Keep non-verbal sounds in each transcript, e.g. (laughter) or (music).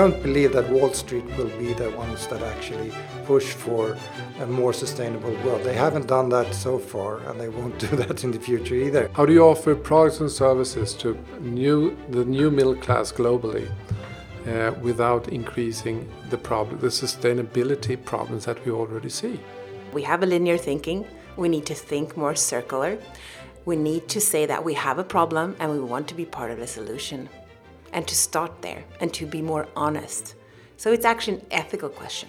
don't believe that Wall Street will be the ones that actually push for a more sustainable world. They haven't done that so far, and they won't do (laughs) that in the future either. How do you offer products and services to new, the new middle class globally uh, without increasing the problem, the sustainability problems that we already see? We have a linear thinking. We need to think more circular. We need to say that we have a problem and we want to be part of the solution and to start there and to be more honest. So it's actually an ethical question.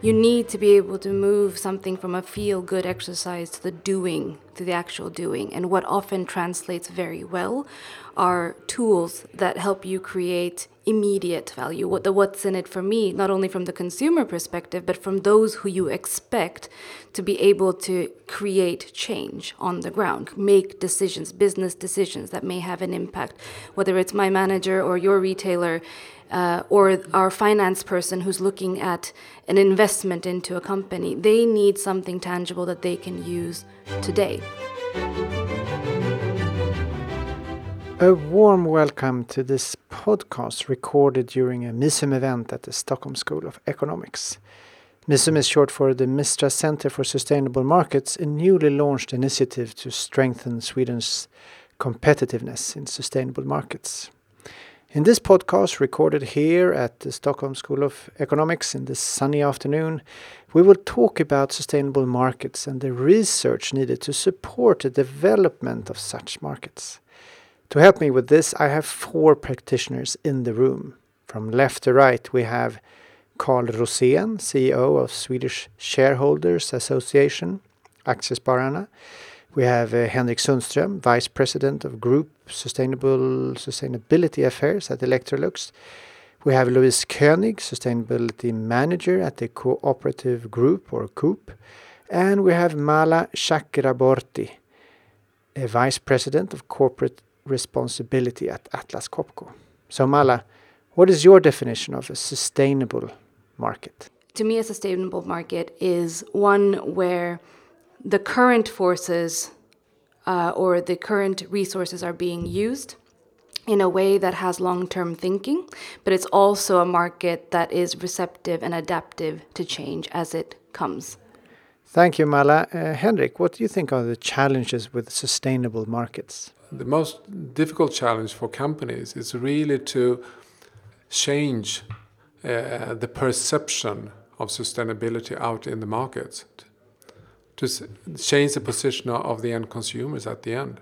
You need to be able to move something from a feel good exercise to the doing, to the actual doing. And what often translates very well are tools that help you create immediate value. What the what's in it for me, not only from the consumer perspective, but from those who you expect to be able to create change on the ground, make decisions, business decisions that may have an impact, whether it's my manager or your retailer. Uh, or our finance person who's looking at an investment into a company, they need something tangible that they can use today. A warm welcome to this podcast recorded during a MISUM event at the Stockholm School of Economics. MISUM is short for the Mistra Center for Sustainable Markets, a newly launched initiative to strengthen Sweden's competitiveness in sustainable markets. In this podcast, recorded here at the Stockholm School of Economics in this sunny afternoon, we will talk about sustainable markets and the research needed to support the development of such markets. To help me with this, I have four practitioners in the room. From left to right, we have Carl Rosén, CEO of Swedish Shareholders Association, Aktiespararna. We have uh, Henrik Sundström, Vice President of Group Sustainable Sustainability Affairs at Electrolux. We have Louise König, Sustainability Manager at the Cooperative Group or Coop. And we have Mala Chakraborti, a Vice President of Corporate responsibility at Atlas Copco. So, Mala, what is your definition of a sustainable market? To me, a sustainable market is one where the current forces uh, or the current resources are being used in a way that has long term thinking, but it's also a market that is receptive and adaptive to change as it comes. Thank you, Mala. Uh, Henrik, what do you think are the challenges with sustainable markets? The most difficult challenge for companies is really to change uh, the perception of sustainability out in the markets, to change the position of the end consumers at the end,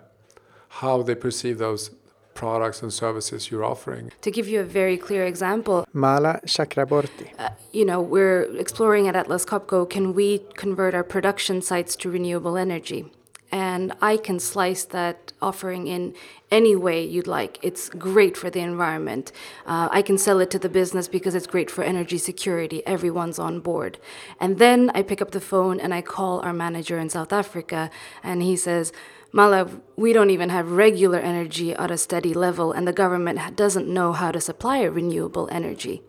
how they perceive those products and services you're offering. To give you a very clear example, Mala Chakraborti. Uh, you know, we're exploring at Atlas Copco can we convert our production sites to renewable energy? And I can slice that offering in any way you'd like. It's great for the environment. Uh, I can sell it to the business because it's great for energy security. Everyone's on board. And then I pick up the phone and I call our manager in South Africa, and he says, Mala, we don't even have regular energy at a steady level, and the government doesn't know how to supply renewable energy.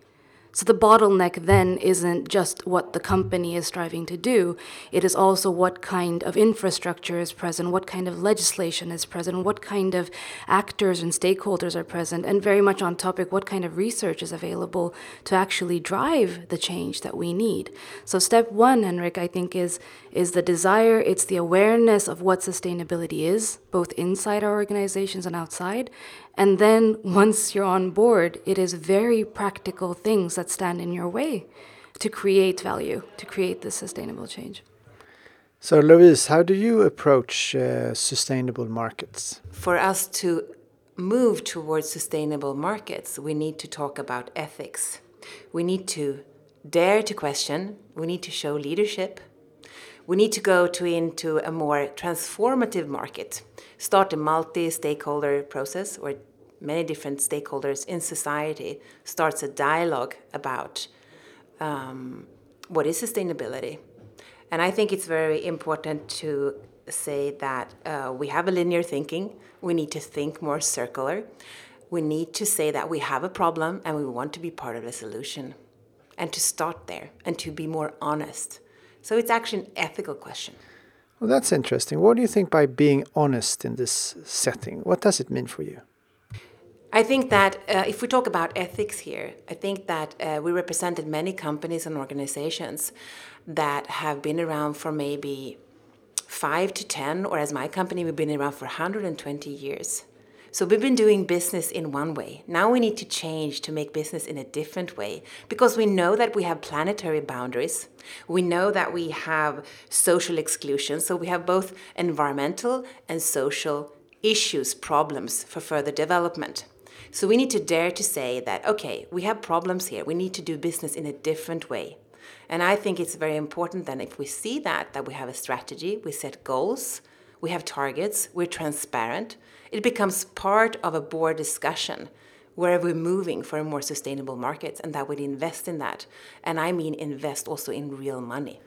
So the bottleneck then isn't just what the company is striving to do, it is also what kind of infrastructure is present, what kind of legislation is present, what kind of actors and stakeholders are present, and very much on topic, what kind of research is available to actually drive the change that we need. So step one, Henrik, I think is is the desire, it's the awareness of what sustainability is, both inside our organizations and outside, and then once you're on board, it is very practical things that stand in your way to create value, to create this sustainable change. So, Louise, how do you approach uh, sustainable markets? For us to move towards sustainable markets, we need to talk about ethics. We need to dare to question, we need to show leadership, we need to go to into a more transformative market, start a multi-stakeholder process where many different stakeholders in society starts a dialogue about um, what is sustainability. And I think it's very important to say that uh, we have a linear thinking. We need to think more circular. We need to say that we have a problem and we want to be part of the solution. And to start there and to be more honest. So it's actually an ethical question. Well, that's interesting. What do you think by being honest in this setting? What does it mean for you? I think that uh, if we talk about ethics here, I think that uh, we represented many companies and organizations that have been around for maybe five to 10, or as my company, we've been around for 120 years. So we've been doing business in one way. Now we need to change to make business in a different way because we know that we have planetary boundaries. We know that we have social exclusion. So we have both environmental and social issues, problems for further development. So we need to dare to say that, okay, we have problems here. We need to do business in a different way. And I think it's very important then if we see that, that we have a strategy, we set goals, we have targets, we're transparent, it becomes part of a board discussion where we're moving for a more sustainable market and that we invest in that. And I mean invest also in real money.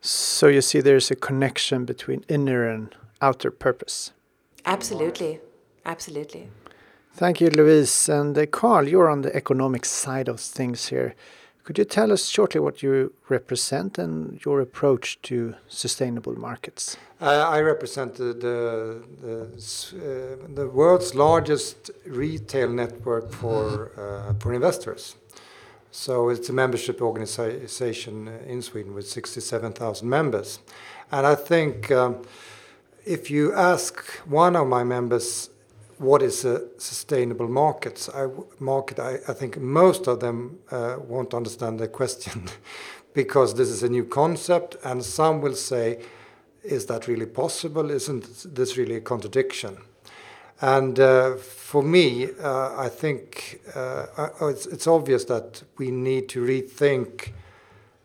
So you see there's a connection between inner and outer purpose. Absolutely. Absolutely. Thank you, Louise. And uh, Carl, you're on the economic side of things here. Could you tell us shortly what you represent and your approach to sustainable markets? I represent uh, the, world's largest retail network for, uh, for investors. So it's a membership organization in Sweden with 67,000 members. And I think um, if you ask one of my members what is a sustainable market? I, market, I, I think most of them uh, won't understand the question (laughs) because this is a new concept, and some will say, "Is that really possible? Isn't this really a contradiction?" And uh, for me, uh, I think uh, it's, it's, obvious that we need to rethink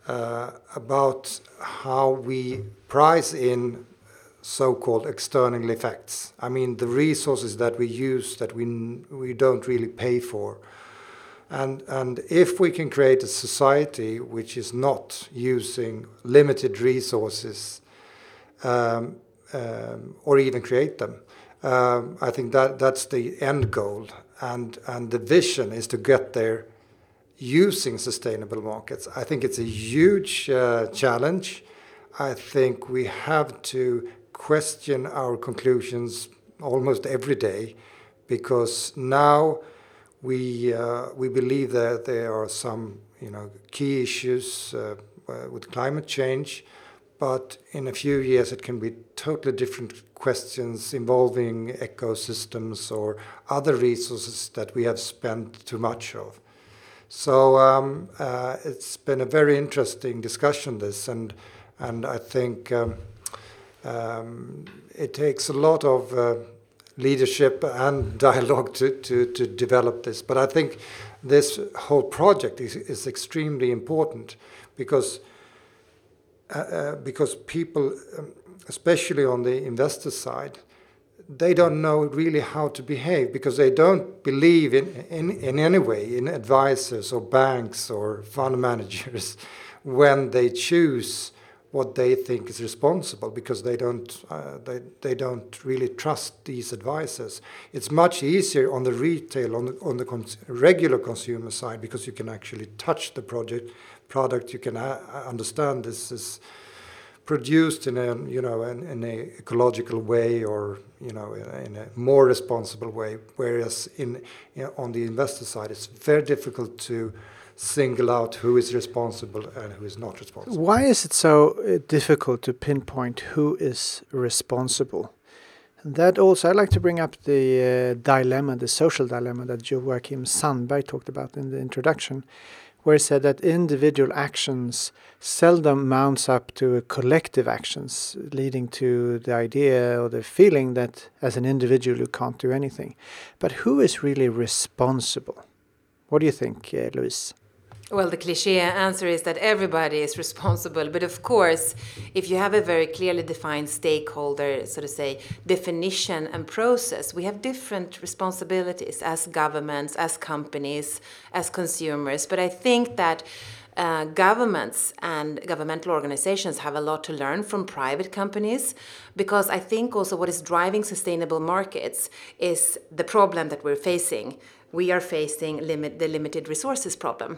uh, about how we price in so-called external effects. I mean, the resources that we use that we we don't really pay for. And, and if we can create a society which is not using limited resources um, um, or even create them, um, I think that that's the end goal. And, and the vision is to get there using sustainable markets. I think it's a huge uh, challenge. I think we have to question our conclusions almost every day because now we uh, we believe that there are some you know key issues uh, uh, with climate change, but in a few years it can be totally different questions involving ecosystems or other resources that we have spent too much of. So um, uh, it's been a very interesting discussion this, and and I think. Um, um, it takes a lot of uh, leadership and (laughs) dialogue to, to, to develop this. But I think this whole project is, is extremely important because uh, uh, because people, um, especially on the investor side, they don't know really how to behave because they don't believe in, in, in any way in advisors or banks or fund (laughs) managers when they choose what they think is responsible because they don't uh, they, they don't really trust these advisors. It's much easier on the retail on the, on the cons regular consumer side because you can actually touch the project product. You can uh, understand this is produced in a you know in, in a ecological way or you know in a more responsible way. Whereas in on the investor side, it's very difficult to single out who is responsible and who is not responsible. Why is it so uh, difficult to pinpoint who is responsible? That also, I'd like to bring up the uh, dilemma, the social dilemma that Joachim Sandberg talked about in the introduction, where he said that individual actions seldom mounts up to collective actions, leading to the idea or the feeling that as an individual you can't do anything. But who is really responsible? What do you think, uh, Louise? Well, the cliche answer is that everybody is responsible. But of course, if you have a very clearly defined stakeholder, so to say, definition and process, we have different responsibilities as governments, as companies, as consumers. But I think that uh, governments and governmental organizations have a lot to learn from private companies because I think also what is driving sustainable markets is the problem that we're facing. We are facing limit, the limited resources problem.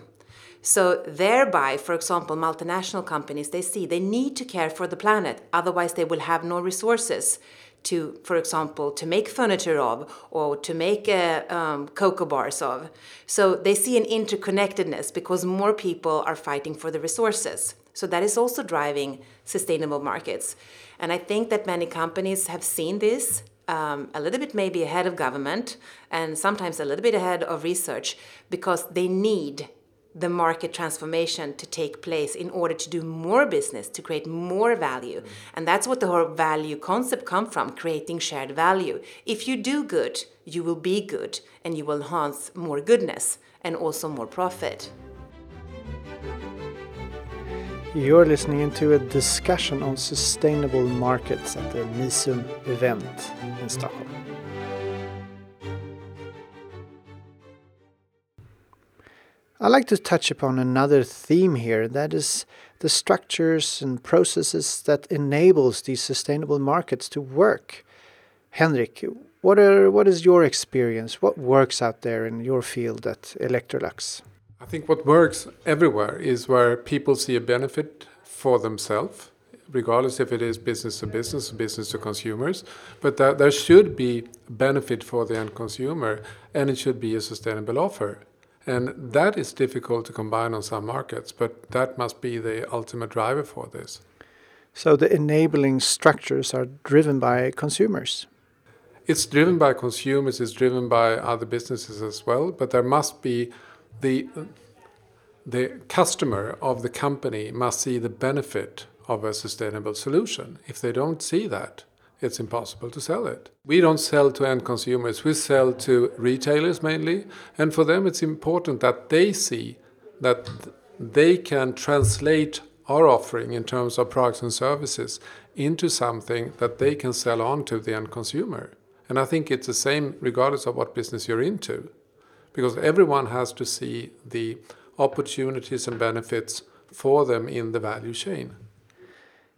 So thereby, for example, multinational companies, they see they need to care for the planet, otherwise they will have no resources to, for example, to make furniture of or to make uh, um, cocoa bars of. So they see an interconnectedness because more people are fighting for the resources. So that is also driving sustainable markets. And I think that many companies have seen this um, a little bit maybe ahead of government and sometimes a little bit ahead of research because they need the market transformation to take place in order to do more business to create more value. Mm. And that's what the whole value concept come from creating shared value. If you do good you will be good and you will enhance more goodness and also more profit. You're listening to a discussion on sustainable markets at the MISUM event in Stockholm. I'd like to touch upon another theme here that is the structures and processes that enables these sustainable markets to work. Henrik, what are what is your experience? What works out there in your field at Electrolux? I think what works everywhere is where people see a benefit for themselves, regardless if it is business to business, business to consumers. But that there should be benefit for the end consumer, and it should be a sustainable offer. And that is difficult to combine on some markets, but that must be the ultimate driver for this. So the enabling structures are driven by consumers. It's driven by consumers, it's driven by other businesses as well, but there must be the the customer of the company must see the benefit of a sustainable solution. If they don't see that, it's impossible to sell it. We don't sell to end consumers, we sell to retailers mainly, and for them it's important that they see that they can translate our offering in terms of products and services into something that they can sell on to the end consumer. And I think it's the same regardless of what business you're into, because everyone has to see the opportunities and benefits for them in the value chain.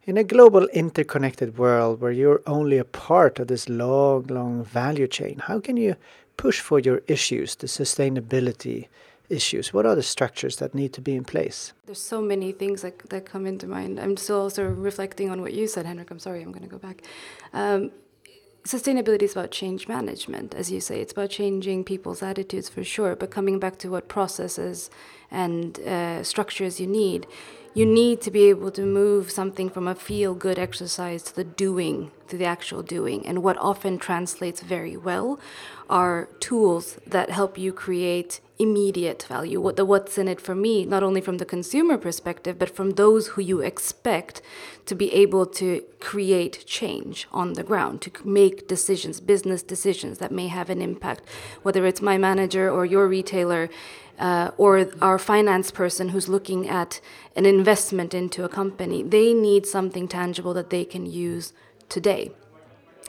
In a global interconnected world where you're only a part of this long, long value chain, how can you push for your issues, the sustainability issues? What are the structures that need to be in place? There's so many things that, that come into mind. I'm still also reflecting on what you said, Henrik. I'm sorry, I'm going to go back. Um, sustainability is about change management, as you say. It's about changing people's attitudes for sure, but coming back to what processes and uh, structures you need, you need to be able to move something from a feel good exercise to the doing, to the actual doing. And what often translates very well are tools that help you create immediate value. What the what's in it for me, not only from the consumer perspective, but from those who you expect to be able to create change on the ground, to make decisions, business decisions that may have an impact, whether it's my manager or your retailer uh, or our finance person who's looking at an investment into a company, they need something tangible that they can use today.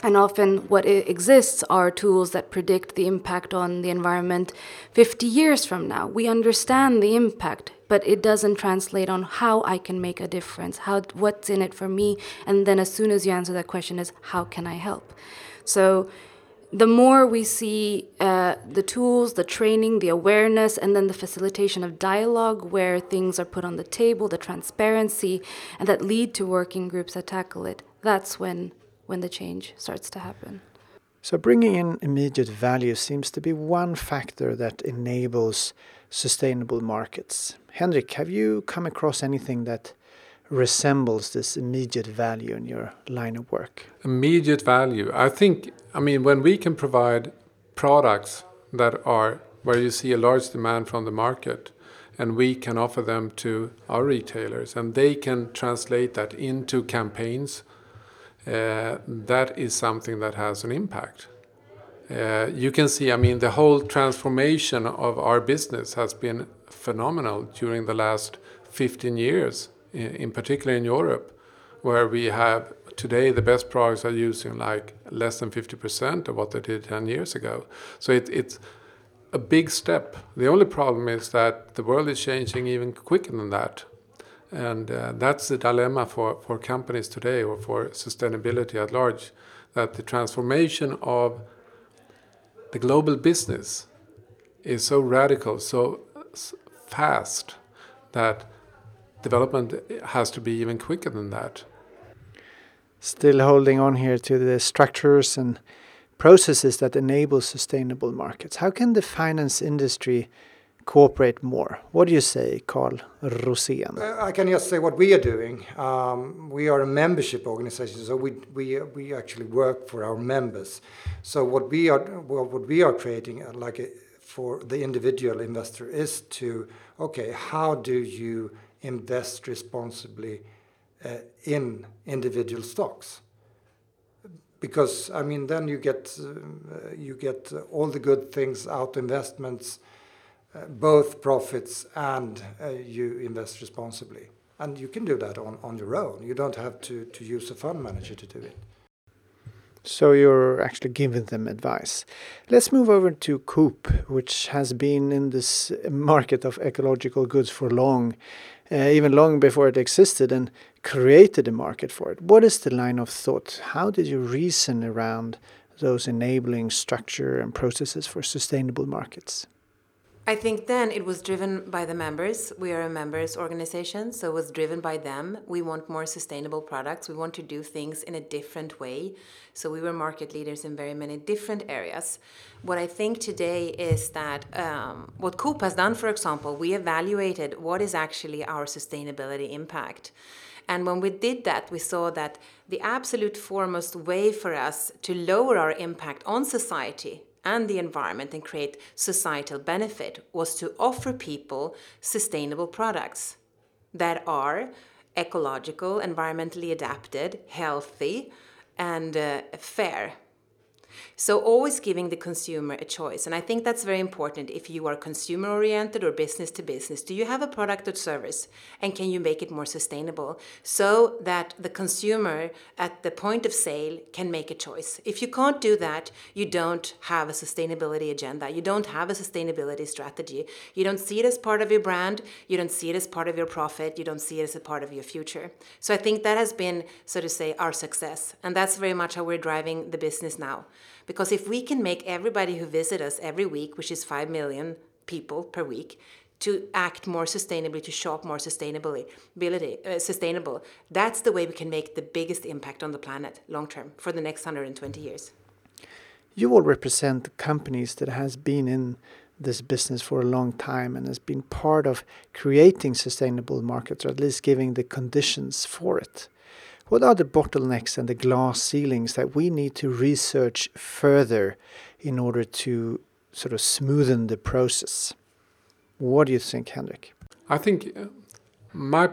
And often, what exists are tools that predict the impact on the environment 50 years from now. We understand the impact, but it doesn't translate on how I can make a difference, how, what's in it for me. And then, as soon as you answer that question, is how can I help? So, the more we see uh, the tools, the training, the awareness, and then the facilitation of dialogue where things are put on the table, the transparency, and that lead to working groups that tackle it, that's when, when the change starts to happen. So, bringing in immediate value seems to be one factor that enables sustainable markets. Henrik, have you come across anything that resembles this immediate value in your line of work? Immediate value. I think, I mean, when we can provide products that are where you see a large demand from the market, and we can offer them to our retailers, and they can translate that into campaigns, uh, that is something that has an impact. Uh, you can see, I mean, the whole transformation of our business has been phenomenal during the last 15 years in particular in Europe, where we have today the best products are using like less than 50% of what they did 10 years ago. So it, it's a big step. The only problem is that the world is changing even quicker than that. And uh, that's the dilemma for, for companies today or for sustainability at large that the transformation of the global business is so radical, so fast that development has to be even quicker than that. still holding on here to the structures and processes that enable sustainable markets. How can the finance industry cooperate more? What do you say, Carl Rosén? Uh, I can just say what we are doing. Um, we are a membership organization, so we, we, we actually work for our members. So what we are well, what we are creating, uh, like a, for the individual investor, is to okay, how do you invest responsibly uh, in individual stocks? because I mean then you get uh, you get all the good things out of investments, uh, both profits and you invest responsibly, and you can do that on, on your own. You don't have to to use a fund manager to do it. So you're actually giving them advice. Let's move over to Coop, which has been in this market of ecological goods for long, uh, even long before it existed, and created a market for it. What is the line of thought? How did you reason around those enabling structure and processes for sustainable markets? I think then it was driven by the members. We are a members organization, so it was driven by them. We want more sustainable products. We want to do things in a different way. So we were market leaders in very many different areas. What I think today is that um, what Coop has done, for example, we evaluated what is actually our sustainability impact. And when we did that, we saw that the absolute foremost way for us to lower our impact on society and the environment and create societal benefit was to offer people sustainable products that are ecological, environmentally adapted, healthy, and uh, fair. So, always giving the consumer a choice. And I think that's very important if you are consumer oriented or business to business. Do you have a product or service? And can you make it more sustainable so that the consumer at the point of sale can make a choice? If you can't do that, you don't have a sustainability agenda. You don't have a sustainability strategy. You don't see it as part of your brand. You don't see it as part of your profit. You don't see it as a part of your future. So, I think that has been, so to say, our success. And that's very much how we're driving the business now. Because if we can make everybody who visit us every week, which is 5 million people per week, to act more sustainably, to shop more sustainably, uh, sustainable, that's the way we can make the biggest impact on the planet long term for the next 120 years. You all represent companies that has been in this business for a long time and has been part of creating sustainable markets, or at least giving the conditions for it. What are the bottlenecks and the glass ceilings that we need to research further in order to sort of smoothen the process? What do you think, Henrik? I think uh, my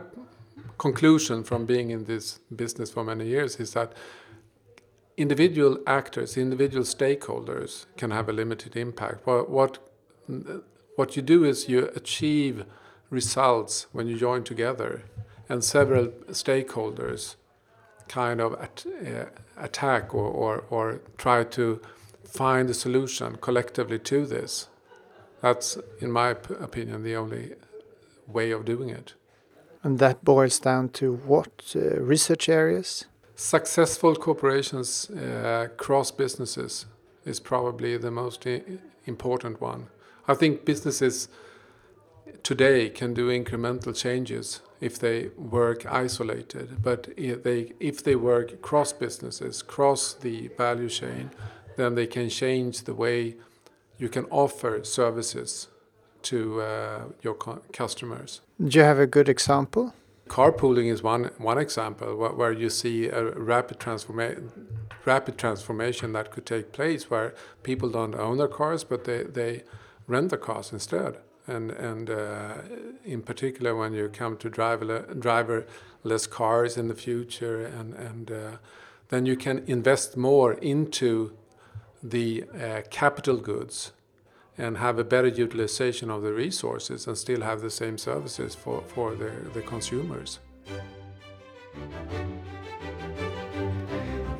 conclusion from being in this business for many years is that individual actors, individual stakeholders can have a limited impact. What, what you do is you achieve results when you join together, and several stakeholders kind of at, uh, attack or, or, or try to find a solution collectively to this. That's, in my opinion, the only way of doing it. And that boils down to what uh, research areas? Successful corporations uh, cross businesses is probably the most important one. I think businesses today can do incremental changes if they work isolated, but if they, if they work cross businesses, cross the value chain, then they can change the way you can offer services to uh, your customers. Do you have a good example? Carpooling is one one example where, where you see a rapid transformation rapid transformation that could take place where people don't own their cars but they, they rent the cars instead and and uh, in particular when you come to driver driverless cars in the future, and and uh, then you can invest more into the uh, capital goods and have a better utilization of the resources and still have the same services for, for the, the consumers.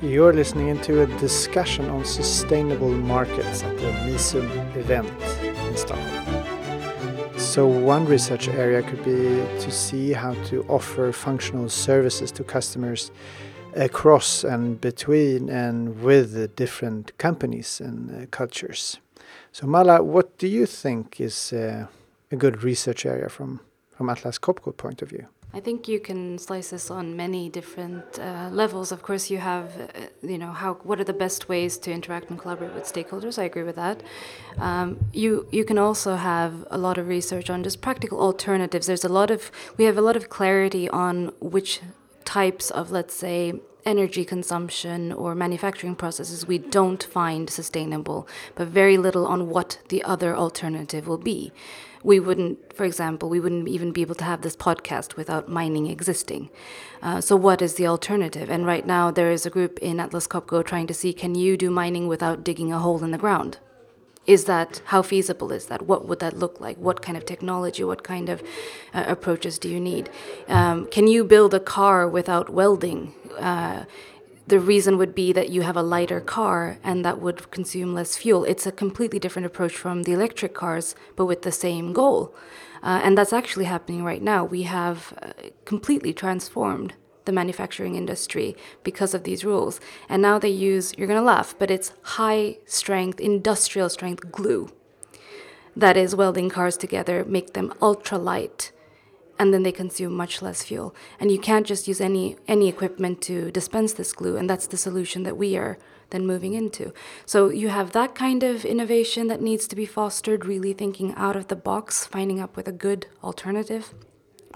You're listening to a discussion on sustainable markets at the MISUM event in Stockholm. So, one research area could be to see how to offer functional services to customers across and between and with the different companies and uh, cultures. So, Mala, what do you think is uh, a good research area from, from Atlas Copco point of view? I think you can slice this on many different uh, levels. Of course, you have, uh, you know, how what are the best ways to interact and collaborate with stakeholders. I agree with that. Um, you you can also have a lot of research on just practical alternatives. There's a lot of we have a lot of clarity on which types of let's say energy consumption or manufacturing processes we don't find sustainable, but very little on what the other alternative will be we wouldn't, for example, we wouldn't even be able to have this podcast without mining existing. Uh, so, what is the alternative? And right now, there is a group in Atlas Copco trying to see can you do mining without digging a hole in the ground? Is that how feasible is that? What would that look like? What kind of technology? What kind of uh, approaches do you need? Um, can you build a car without welding? Uh, the reason would be that you have a lighter car and that would consume less fuel. It's a completely different approach from the electric cars, but with the same goal. Uh, and that's actually happening right now. We have uh, completely transformed the manufacturing industry because of these rules. And now they use, you're going to laugh, but it's high strength, industrial strength glue that is welding cars together, make them ultra light and then they consume much less fuel. And you can't just use any any equipment to dispense this glue, and that's the solution that we are then moving into. So you have that kind of innovation that needs to be fostered, really thinking out of the box, finding up with a good alternative.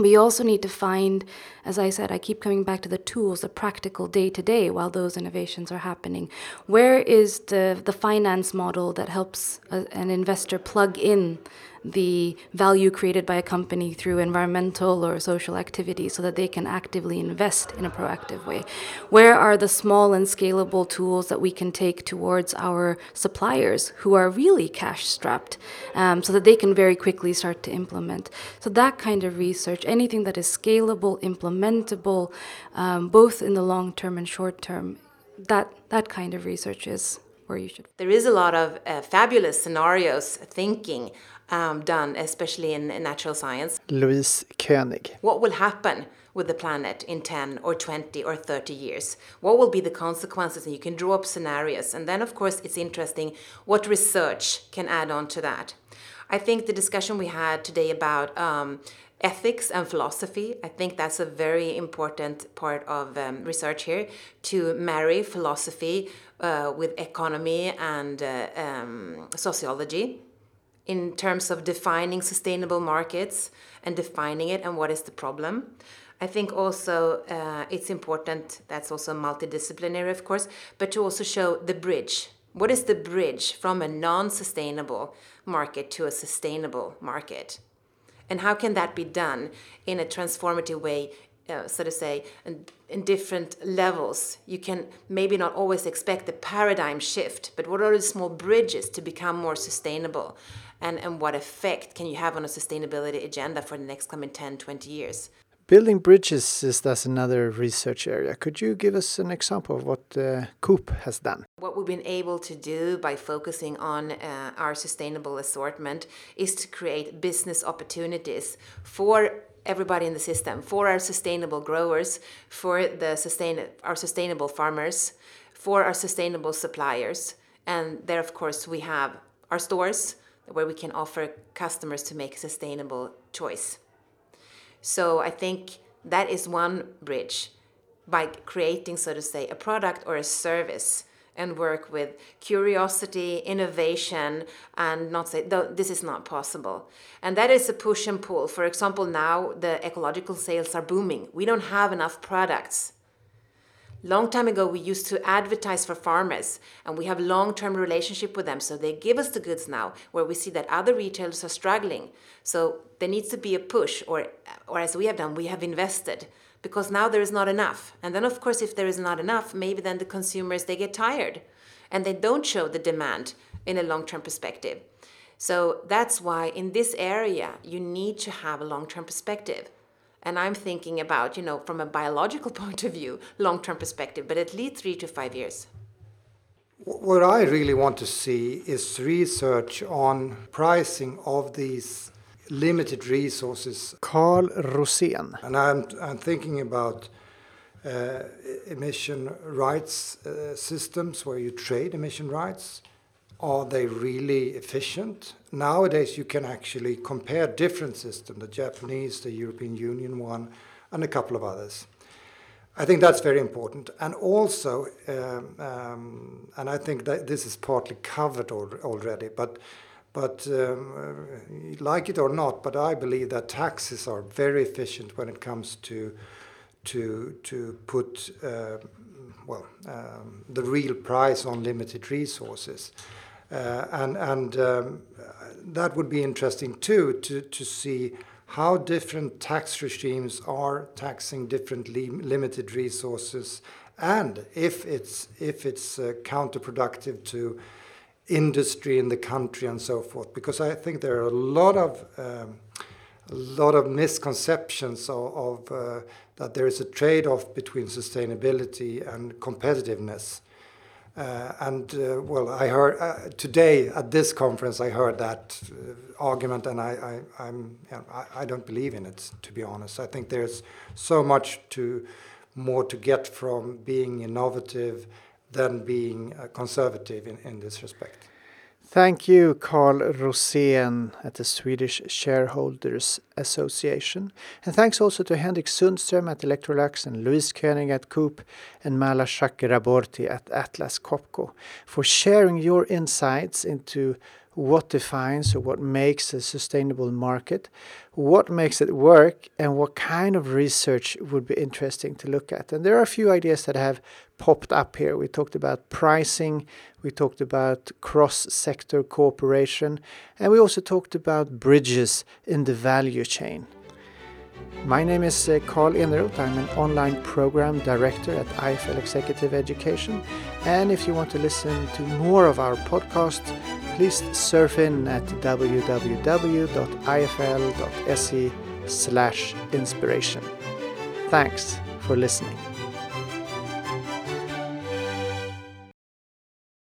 We also need to find, as I said, I keep coming back to the tools, the practical day to day while those innovations are happening. Where is the, the finance model that helps a, an investor plug in the value created by a company through environmental or social activities so that they can actively invest in a proactive way? Where are the small and scalable tools that we can take towards our suppliers who are really cash strapped um, so that they can very quickly start to implement? So, that kind of research, anything that is scalable, implementable, um, both in the long term and short term, that, that kind of research is where you should. There is a lot of uh, fabulous scenarios thinking um, done, especially in, natural science. Louise König. What will happen with the planet in 10 or 20 or 30 years? What will be the consequences? And you can draw up scenarios. And then, of course, it's interesting what research can add on to that. I think the discussion we had today about um, ethics and philosophy, I think that's a very important part of um, research here to marry philosophy uh, with economy and uh, um, sociology in terms of defining sustainable markets and defining it and what is the problem. I think also uh, it's important, that's also multidisciplinary, of course, but to also show the bridge. What is the bridge from a non sustainable market to a sustainable market? And how can that be done in a transformative way, uh, so to say, in, in different levels? You can maybe not always expect a paradigm shift, but what are the small bridges to become more sustainable? And, and what effect can you have on a sustainability agenda for the next coming 10, 20 years? Building bridges is that's another research area. Could you give us an example of what uh, Coop has done? What we've been able to do by focusing on uh, our sustainable assortment is to create business opportunities for everybody in the system, for our sustainable growers, for the sustain our sustainable farmers, for our sustainable suppliers, and there, of course, we have our stores where we can offer customers to make a sustainable choice. So I think that is one bridge by creating, so to say, a product or a service and work with curiosity, innovation, and not say, this is not possible. And that is a push and pull. For example, now the ecological sales are booming. We don't have enough products Long time ago, we used to advertise for farmers, and we have long-term relationship with them. So they give us the goods now, where we see that other retailers are struggling. So there needs to be a push, or, or as we have done, we have invested because now there is not enough. And then, of course, if there is not enough, maybe then the consumers they get tired, and they don't show the demand in a long-term perspective. So that's why in this area you need to have a long-term perspective and I'm thinking about, you know, from a biological (laughs) point of view, long term perspective, but at least three to five years. What I really want to see is research on pricing of these limited resources. Carl Rosén. And I'm, I'm thinking about uh, emission rights uh, systems where you trade emission rights are they really efficient? Nowadays, you can actually compare different systems, the Japanese, the European Union one, and a couple of others. I think that's very important. And also, um, um, and I think that this is partly covered al already, but but um, like it or not, but I believe that taxes are very efficient when it comes to to to put uh, well um, the real price on limited resources, uh, and and um, that would be interesting too to to see how different tax regimes are taxing different li limited resources, and if it's if it's uh, counterproductive to industry in the country and so forth. Because I think there are a lot of um, a lot of misconceptions of, of uh, that there is a trade-off between sustainability and competitiveness. Uh, and uh, well, I heard uh, today at this conference, I heard that uh, argument, and I, I, I'm, you know, I, I, don't believe in it. To be honest, I think there's so much to more to get from being innovative than being uh, conservative in, in this respect. Thank you, Carl Rosén at the Swedish Shareholders Association. And thanks also to Henrik Sundström at Electrolux and Louise König at Coop and Mala Chakraborti at Atlas Copco for sharing your insights into what defines or what makes a sustainable market, what makes it work, and what kind of research would be interesting to look at. And there are a few ideas that have popped up here. We talked about pricing, we talked about cross sector cooperation, and we also talked about bridges in the value chain. My name is uh, Carl Eneroth. I'm an online program director at IFL Executive Education. And if you want to listen to more of our podcast, please surf in at www.ifl.se slash inspiration. Thanks for listening.